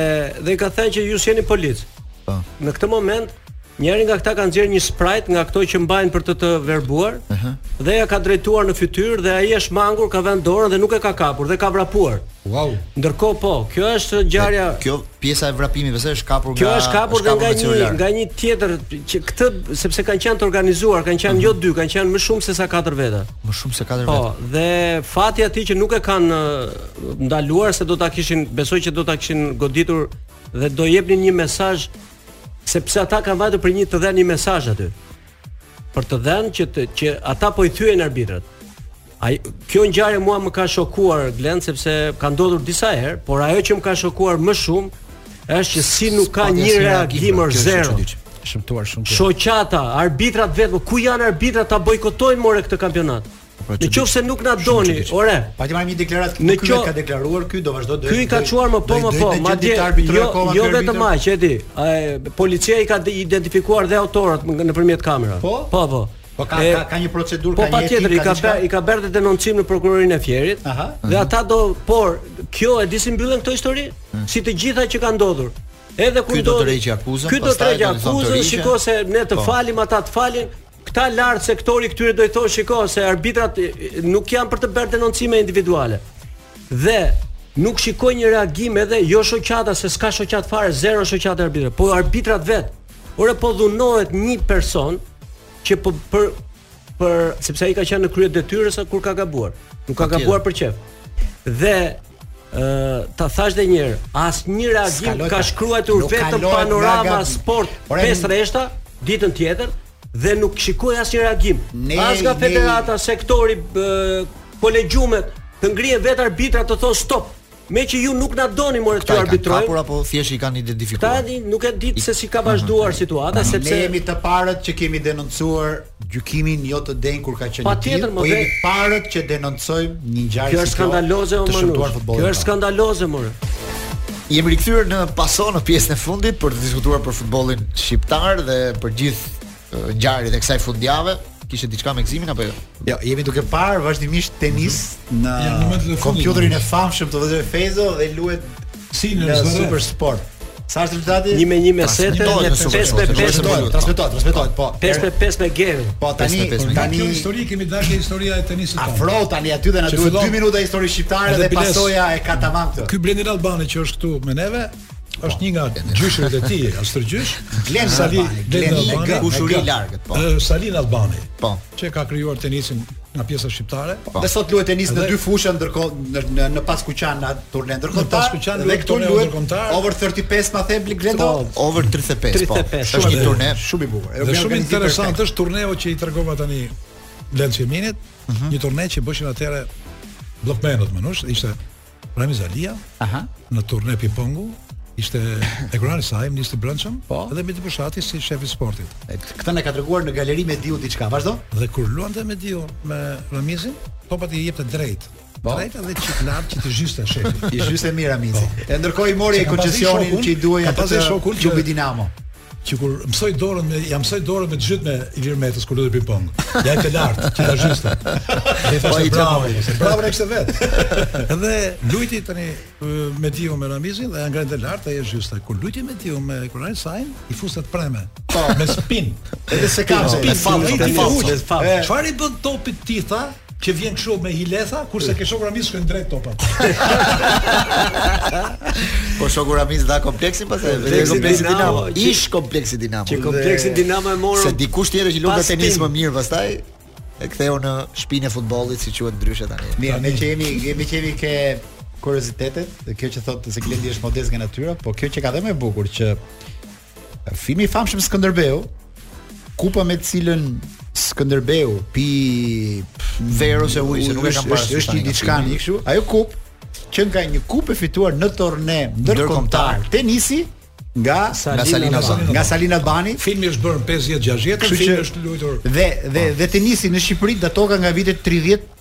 dhe i ka thënë që ju jeni polic. Po. Në këtë moment njëri nga këta ka nxjerr një spraj nga këto që mbajnë për të të verbuar. Ëh. Uh -huh. Dhe ia ka drejtuar në fytyrë dhe ai është shmangur, ka vënë dorën dhe nuk e ka kapur dhe ka vrapuar. Wow. Ndërkohë po, kjo është ngjarja. Kjo pjesa e vrapimit vetë është kapur nga Kjo është kapur dhe nga një nga një tjetër që këtë sepse kanë qenë të organizuar, kanë qenë uh mhm. -huh. jo dy, kanë qenë më shumë se sa katër veta. Më shumë se 4 veta. Po, dhe fati i atij që nuk e kanë ndaluar se do ta kishin, besoj që do ta kishin goditur dhe do jepnin një mesazh sepse ata kanë vajtur për një të dhënë një mesazh aty. Për të dhënë që të, që ata po i thyejnë arbitrat. Ai kjo ngjarje mua më ka shokuar Glen sepse ka ndodhur disa herë, por ajo që më ka shokuar më shumë Është që si nuk ka një reagim ore zero. Shëmtuar shumë. Shoqata, arbitrat vetëm, ku janë arbitrat ta bojkotojnë more këtë kampionat? Po, në qoftë se nuk na doni, ore. Pa ti marrë një deklaratë që ky ka deklaruar ky do vazhdo të. Ky i ka çuar më po më po, madje jo jo vetëm aq, e di. Policia i ka identifikuar dhe autorët nëpërmjet kamerave. Po, po. po. Po ka e, ka, ka një procedurë po, ka një Po patjetër i ka bërë i ka bërë dhe denoncim në prokurorinë e Fierit. Aha. Dhe ata do por kjo e di si mbyllen këto histori? Hmm. Si të gjitha që kanë ndodhur. Edhe ky do tërheqë akuzën, ky do tërheqë akuzën, shiko se ne të po. falim ata të falin. Këta lart sektori i këtyre do i thotë shiko se arbitrat nuk janë për të bërë denoncime individuale. Dhe nuk shikoj një reagim edhe jo shoqata se s'ka shoqatë fare, zero shoqata e arbitrave, po arbitrat vetë. Ore po dhunohet një person që po për për sepse ai ka qenë në krye të detyrës kur ka gabuar. Nuk ka gabuar për qejf. Dhe ë uh, ta thashë edhe një herë, asnjë reagim ka shkruajtur vetëm Panorama Sport pesë rreshta ditën tjetër dhe nuk shikoj asnjë reagim. Ne, as nga federata, ne... sektori kolegjumet të ngrihen vetë arbitrat të thonë stop. Me që ju nuk na doni more t'ju arbitrojmë. Këta kapur apo thjesht i kanë identifikuar? Këta nuk e di se si ka vazhduar situata sepse ne jemi të parët që kemi denoncuar gjykimin jo të denjë kur ka qenë i tillë, po jemi të parët që denoncojmë një ngjarje si kjo është skandaloze o Manush. Kjo është skandaloze more. Jemi rikthyer në Pasó në pjesën e fundit për të diskutuar për futbollin shqiptar dhe për gjithë ngjarjet e kësaj fundjave, kishte diçka me Gëzimin apo jo? Jo, jemi duke parë vazhdimisht tenis mhm. në ja, në kompjuterin e famshëm të Veli Fejzo dhe luhet si në, në Super Sport. Sa është rezultati? 1 me 1 me sete dhe 5 me 5 me, transmeto, transmeto, po. 5 me 5 me geme. Po tani tani kjo histori kemi dashur historia e tenisit tonë. Afro tani aty dhe na thuaj 2 minuta histori shqiptare dhe Pasoja e ka tamam këtë. Ky Glendi Nallbani që është këtu me neve, është një nga gjyshërit e tij, a stërgjysh, Glend? Sali, Sali Nallbani, kushëri i largët, po. Sali Nallbani, po, që ka krijuar tenisin nga pjesa shqiptare. Po. Dhe sot luhet tenis në dy fusha ndërkohë në në në Paskuqan në turne ndërkombëtar. Në Paskuqan dhe këtu luhet over 35 më thuaj Glendo. Po, over 35, po. Është një turne shumë i bukur. Është shumë interesant, është turneu që i tregova tani Glend, Çimit, mhm. një turne që bëshin atëherë bllokmenët, Manush, ishte Ramiz Alia, aha, një turne ping-pongu, ishte Hekuran Isai, ministri i Brendshëm, po. dhe Mehdi Bushati si shef i sportit. Këtë na ka treguar në galeri Mehdiu diçka, vazhdo. Dhe kur luante Mehdiu me Ramizin, topat ia jepte drejt. Po. Drejt edhe çik lart që të zhyste shefi. I zhyste mirë Ramizi. Po. E ndërkohë e mori koncesionin që i duhej atë shoku, te Dinamo. Që kur mësoi dorën me, ia mësoi dorën me të zhyt Ilir Metës kur lunte ping pong. Ja çonte lart, që ta zhyste. Dhe po, thoshte bravo, ishte bravo ne kishte vet. Dhe lujti tani Mehdiu me Ramizin dhe ia ngrinte lart, ai e zhyste. Kur lujti Mehdiu me Hekuran Isain, i fuste të preme. Po, me spin. Edhe se ka spin, fals, fals, fals. Çfarë i bën topit ti, tha? Që vjen kështu me hile, tha, kurse ke shoku Ramiz shkojnë drejt topat. po shoku Ramiz dha kompleksin pas, vetë kompleksin Dinamo, që... ish kompleksi Dinamo. Që kompleksin Dinamo e morën. Se dikush tjetër që luante tenis më mirë pastaj e ktheu në shpinë e futbollit si quhet ndryshe tani. Mirë, meqë jemi, jemi që jemi ke kuriozitetet, kjo që thotë se Glendi është modest nga natyra, po kjo qenka dhe më e bukur që Filmi i famshëm Skënderbeu, kupa me të cilën Skënderbeu pi verë ose ujë, nuk e kam parë. Është një diçka, një kështu. Ajo kupë qenka një kupë e fituar në turne ndërkombëtar tenisi nga nga Sali Nallbani. Nga Sali Nallbani. Filmi është bërë 50-60, filmi është luajtur. Dhe dhe dhe tenisi në Shqipëri datoka nga vitet 30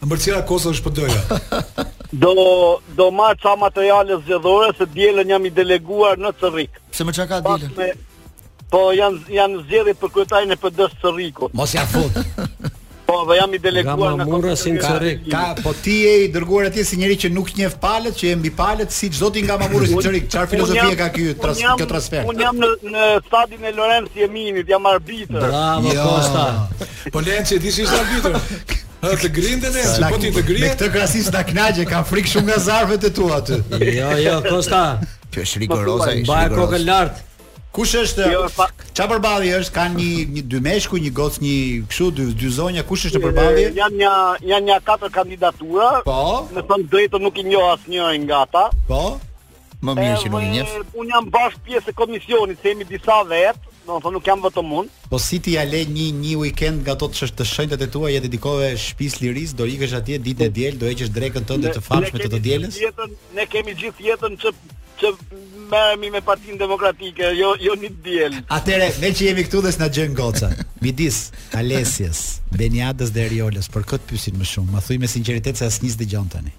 Ëmbëlsira Kosovë është PD-ja. Do do marr ça materiale zgjedhore se të dielën jam i deleguar në Cërrik. Se çfarë ka të dielën? Po janë janë zgjedhje për kryetarin e PD-së Cërrikut. Mos ja fut. Po, dhe jam i deleguar nga Mamurrasi në Cërrik. Ka, po ti je i dërguar atje si njeri që nuk njeh palët, që je mbi palët si shkon ti nga Mamurrasi në Cërrik. Çfarë filozofie ka ky tras, kjo transfer? Unë jam në në statusin e Lorenc Jeminit, jam arbitër. Bravo jo. Kosta. Po Lenci di si është arbitër. Edhe të grindën e po ti të grindën. Me këtë krahasim na kënaqe, kam frikë shumë nga zarfet e tua aty. Jo, jo, Kosta. Kjo është rigoroza, është rigoroza. Mba kokën lart. Kush është? Jo, Çfarë përballje është? Ka një një dy meshkuj, një gocë, një kështu dy dy zonja, kush është në përballje? Janë një janë një katër kandidatura. Po. Me thënë drejtë nuk i njoh asnjërin nga ata. Po. Më mirë që nuk i njef. Unë jam bash pjesë e komisionit, se jemi disa vet, domethënë nuk jam vetëm unë. Po si ti ja le një një weekend nga ato të shenjtat e tua, ja dedikove shpisë së lirisë, do ikësh atje ditën e diel, do heqësh drekën tënde të famshme të të dielës? Ne kemi gjithë jetën që që merremi me Partinë Demokratike, jo jo një të diel. Atëre, meqë jemi këtu dhe s'na dëgjojnë gocat. Midis Alesias, Beniadës dhe Eriolës, për kët pyesin më shumë. Ma thuj me sinqeritet se asnjë s'dëgjon tani.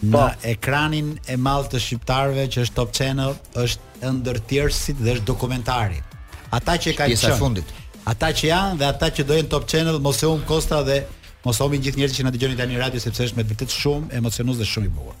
Po. Në ekranin e madh të shqiptarëve që është Top Channel, është Ëndërrtjerrësit dhe është dokumentari. Ata që kanë qenë, ata që janë dhe ata që do jenë Top Channel, mos e humb Kosta dhe mos e humbni gjithë njerëzit që na dëgjoni tani në radio sepse është me të vërtetë shumë emocionues dhe shumë i bukur.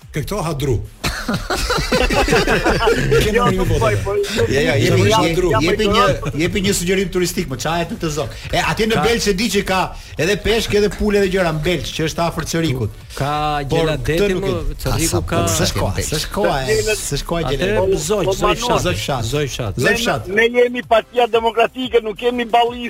Ke këto ha dru. Kemi jo, më një botë. Po, ja, ja, jemi një dru. Jepi një, jepi një sugjerim turistik, më ça hahet në këtë zonë. E atje në Belsh e di që ka edhe peshk, edhe pulë edhe gjëra në Belsh, që është afër Cërrikut. Ka gjela deti më Cërriku ka. Sa shkoa, sa shkoa, sa shkoa gjela. Atë zogj, zogj fshati, zogj fshati. Zogj fshati. Ne jemi partia demokratike, nuk kemi balli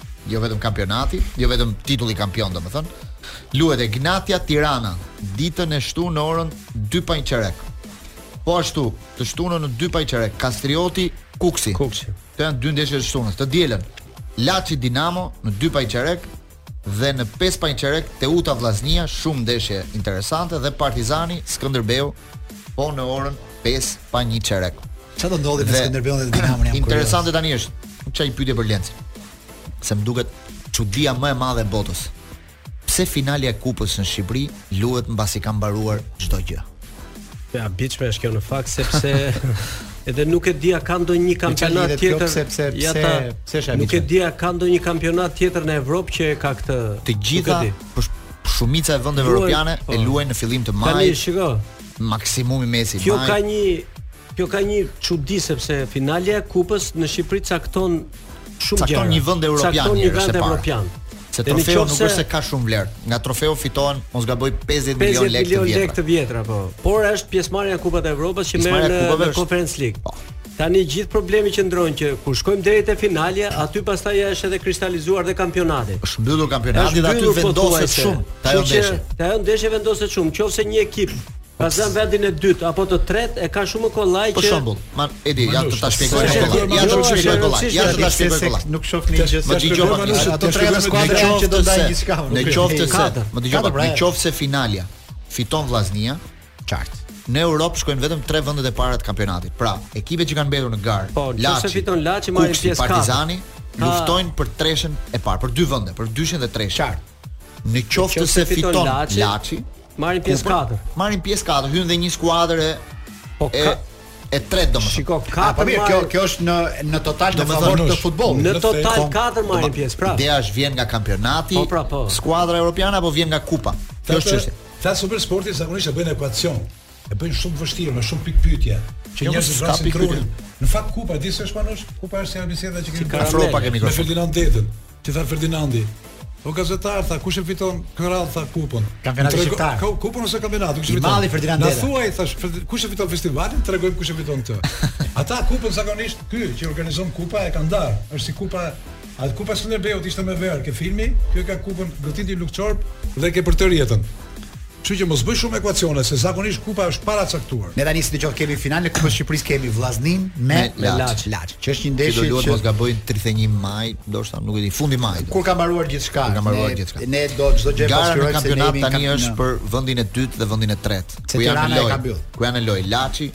jo vetëm kampionati, jo vetëm titulli kampion, domethënë. Luhet Egnatia Tirana ditën e shtunë në orën 2 pa çerek. Po ashtu, të shtunën në 2 pa çerek Kastrioti Kukësi. Kukësi. Këto janë dy ndeshjet e të shtunës. Të dielën Laçi Dinamo në 2 pa çerek dhe në 5 pa çerek Teuta Vllaznia, shumë ndeshje interesante dhe Partizani Skënderbeu Po në orën 5 pa një çerek. Çfarë do ndodhë me Skënderbeun dhe Dinamon jam Interesante tani është. Ça pyetje për Lencin. Se më duket çudia më e madhe e botës. Pse finalja e kupës në Shqipëri luhet mbasi ka mbaruar çdo gjë? Ja, biçim është kjo në fakt, sepse edhe nuk e di a ka ndonjë kampionat tjetër pse pse pse pse nuk e di a ka ndonjë kampionat tjetër në Evropë që ka këtë të gjitha për shumica e vendeve europiane po. e luajnë në fillim të majit. Tani shiko. Maksimumi mesi i majit. Kjo ka një kjo ka një çudi sepse finalja e kupës në Shqipëri cakton shumë gjëra. Cakton një vend europian. Cakton një vend europian. Se trofeu nuk është se ka shumë vlerë. Nga trofeu fitohen, mos gaboj 50 milionë lekë të vjetra. 50 milionë lekë të vjetra, po. Por është pjesëmarrja e Kupës së Evropës që merr në Conference League. Po. Tani gjithë problemi qëndron që kur shkojmë deri te finalja, aty pastaj ja është edhe kristalizuar dhe kampionati. Është mbyllur kampionati dhe aty vendoset shumë. Ta jo ndeshje. Ta jo ndeshje vendoset shumë. Qoftë se një ekip Ka zënë vendin e dytë apo të tretë e ka shumë kollaj që Për shembull, mor Edi, ja të ta shpjegoj kollaj. Ja të shpjegoj kollaj. Ja të ta shpjegoj kollaj. Nuk shoh një gjë. Më dëgjo më shumë. Ato tre janë skuadra që do ndajnë gjithçka. Në qoftë se, më dëgjo, në qoftë se finalja fiton Vllaznia, Qartë. Në Europë shkojnë vetëm tre vendet e para të kampionatit. Pra, ekipet që kanë mbetur në garë, po, Laçi, fiton Laçi marrin pjesë Partizani ka... luftojnë për treshen e parë, për dy vende, për dyshin dhe treshen. Qartë. Në qoftë se fiton Laçi, Laçi marrin pjesë katër. Marrin pjesë katër, hyn dhe një skuadër e po ka, e tretë domethënë. Shiko, katër. Po mirë, kjo kjo është në në total në favor të futbollit. Në total katër marrin pjesë, pra. Ideja është vjen nga kampionati. Po pra, po. Skuadra europiane apo vjen nga kupa? Kjo është çështja. Flas super sporti zakonisht e bëjnë ekuacion. E bëjnë shumë të vështirë me shumë pikëpyetje që jo, njerëzit vrasin trurin. Në fakt kupa di si është Manush, kupa është si ajo biseda që kemi bërë Europa kemi kërkuar. Ferdinand Dedet. Ti tha Ferdinandi. Po gazetari tha kush e fiton këtë radhë tha kupën. Kampionati shqiptar. Ka kupën ose kampionati kush e fiton? Mali Ferdinand Dedet. Na thuaj thashë kush e fiton festivalin, tregomë kush e fiton këtë. Ata kupën zakonisht ky që organizon kupa e ka ndarë. Është si kupa Ajo kupa e Skënderbeut ishte me verë ke filmi, ky e ka kupën Gotiti Lugçorp dhe ke për tërë jetën. Kështu që mos bëj shumë ekuacione se zakonisht kupa është e paracaktuar. Ne tani sidoqoftë kemi final në Kupën e Shqipërisë kemi Vllazninë me, me Laç. Laç, që është një ndeshje që do luhet mos gaboj 31 maj, ndoshta nuk e di, fund maji. Kur ka mbaruar gjithçka. Kur ka mbaruar gjithçka. Ne do çdo gjë pasqyrojmë se kampionati tani është për vendin e dytë dhe vendin e tretë. Ku janë në lojë? Ku janë në lojë Laçi,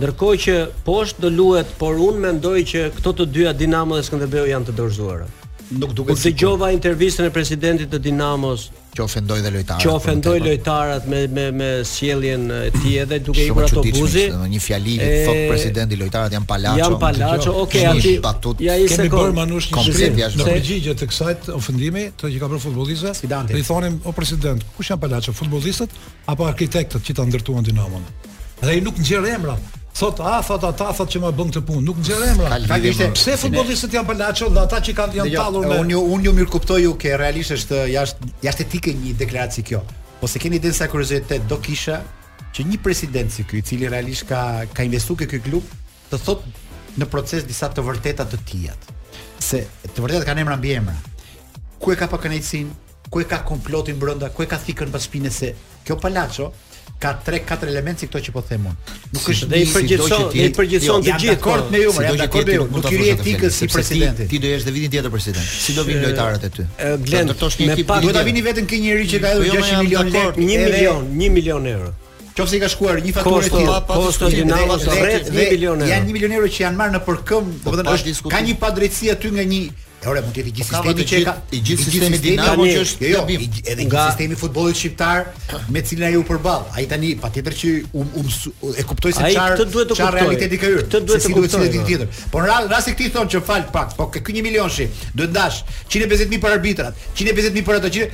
Ndërkohë që poshtë do luhet, por unë mendoj që këto të dyja Dinamo dhe Skënderbeu janë të dorëzuara. Nuk duket sikur. Dëgjova intervistën e presidentit të Dinamos që ofendoi dhe lojtarët. Që ofendoi lojtarët me me me sjelljen e tij edhe duke ikur autobusi. Në një fjali i thotë presidenti lojtarët janë palaço. Janë palaço, okay, aty. Ja një sekondë. Kemi bërë Manush një shkrim në përgjigje të këtij ofendimi, të që ka bërë futbollistëve. I thonim o president, kush janë palaço, futbollistët apo arkitektët që ta ndërtuan Dinamon? Dhe ai nuk nxjerr emra. Thot, a thot ata thot që më bën këtë punë, nuk nxjerr emra. Faktikisht pse futbollistët janë palaço dhe ata që kanë janë tallur me. Unë unë ju mirëkuptoj ju që realisht është jashtë jashtë etike një deklaratë kjo. Po s'e keni idenë sa kuriozitet do kisha që një president si ky i cili realisht ka ka investuar ke ky klub të thotë në proces disa të vërteta të tijat. Se të vërtetat kanë emra mbiemra. Ku e ka pakënaqësinë? ku e ka komplotin brenda, ku e ka thikën pas shpine se kjo palaço ka 3-4 elementë si këto që po them unë. Nuk është se dhe i përgjithëson, s'i përgjithëson jo, të gjithë. Dakord po. me ju, jam dakord me ju, nuk i rrihet thikës si president. Ti do jesh dhe vitin tjetër president. Si do vinë lojtarët te ty? Glen, me pak do ta vini veten te njëri që ka hedhur 600 milionë lekë, 1 milion, 1 milion euro. Qoftë se i ka shkuar një faturë të tillë, kosto Dinamos rreth 1 milion euro. Janë 1 milion euro që janë marrë në përkëm, po, domethënë është diskutim. Ka një padrejtësi aty nga një Ore mund të jetë i gjithë sistemi që ka i gjithë sistemi dinamo që është jo, jo, edhe nga sistemi i futbollit shqiptar me të cilin ai u përball. Ai tani patjetër që u u e kuptoi se çfarë këtë duhet të kuptoj. realiteti ka hyrë. Këtë duhet të kuptoj. Duhet të tjetër. Por në rast se ti thon që fal pak, po ky 1 milion shi, duhet dash 150 mijë për arbitrat, 150 mijë për ato që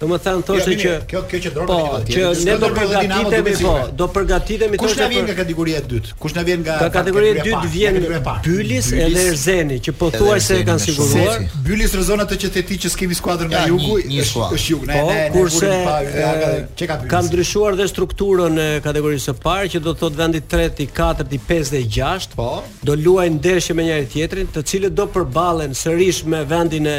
Domethënë thoshte që kjo kjo që dronë po, që ne do përgatitemi po, do përgatitemi kush na vjen nga kategoria e dytë? Kush na vjen nga Ka kategoria e dytë vjen Bylis edhe Erzeni që pothuajse e kanë siguruar. Bylis rrëzon atë që the ti që s'kemi skuadër nga jugu, është jug, ne po, ne kurse ka ndryshuar dhe strukturën e kategorisë së parë që do të thotë vendi 3, i 4, i 5 dhe i 6. Po. Do luajnë ndeshje me njëri tjetrin, të cilët do përballen sërish me vendin e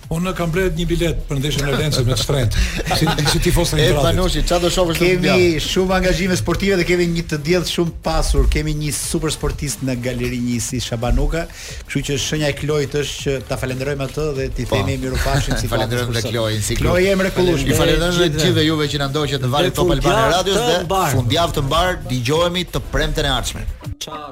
Unë kam blerë një biletë për ndeshjen e Valencës më të shtrenjtë. Si si tifoz i Inter. Panushi, çfarë do shofësh në fundjavë? Kemi shumë angazhime sportive dhe kemi një të diel shumë të pasur. Kemi një super sportist në galeri si Shaban Uka, kështu që shenja e Kloit është që ta falenderojmë atë dhe t'i po. themi mirupafshim, siç falenderojmë dhe Kloin siç, Kloi e mrekullueshme. Ju falenderojmë të gjithëve juve që na ndoqët në valët e Top Albania Radios dhe fundjavë të mbarë, dëgjohemi të premten e ardhshme. Ciao.